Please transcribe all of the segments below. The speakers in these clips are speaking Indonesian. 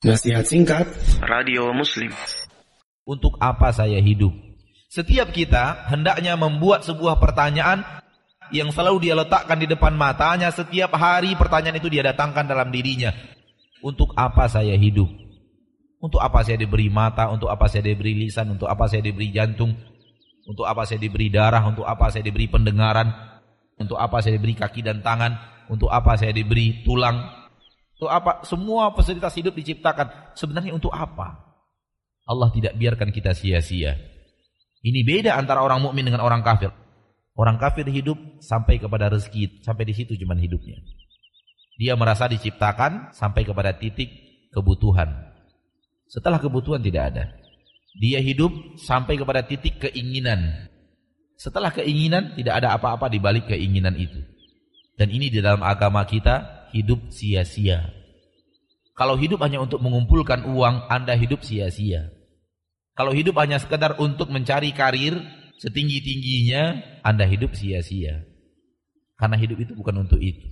Nasihat singkat Radio Muslim. Untuk apa saya hidup? Setiap kita hendaknya membuat sebuah pertanyaan yang selalu dia letakkan di depan matanya. Setiap hari pertanyaan itu dia datangkan dalam dirinya. Untuk apa saya hidup? Untuk apa saya diberi mata? Untuk apa saya diberi lisan? Untuk apa saya diberi jantung? Untuk apa saya diberi darah? Untuk apa saya diberi pendengaran? Untuk apa saya diberi kaki dan tangan? Untuk apa saya diberi tulang? Untuk apa? Semua fasilitas hidup diciptakan. Sebenarnya untuk apa? Allah tidak biarkan kita sia-sia. Ini beda antara orang mukmin dengan orang kafir. Orang kafir hidup sampai kepada rezeki, sampai di situ cuman hidupnya. Dia merasa diciptakan sampai kepada titik kebutuhan. Setelah kebutuhan tidak ada. Dia hidup sampai kepada titik keinginan. Setelah keinginan tidak ada apa-apa di balik keinginan itu. Dan ini di dalam agama kita hidup sia-sia. Kalau hidup hanya untuk mengumpulkan uang, Anda hidup sia-sia. Kalau hidup hanya sekedar untuk mencari karir setinggi-tingginya, Anda hidup sia-sia. Karena hidup itu bukan untuk itu.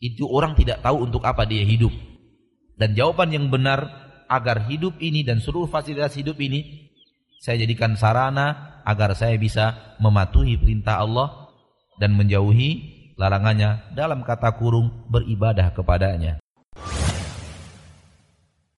Itu orang tidak tahu untuk apa dia hidup. Dan jawaban yang benar agar hidup ini dan seluruh fasilitas hidup ini saya jadikan sarana agar saya bisa mematuhi perintah Allah dan menjauhi larangannya dalam kata kurung beribadah kepadanya.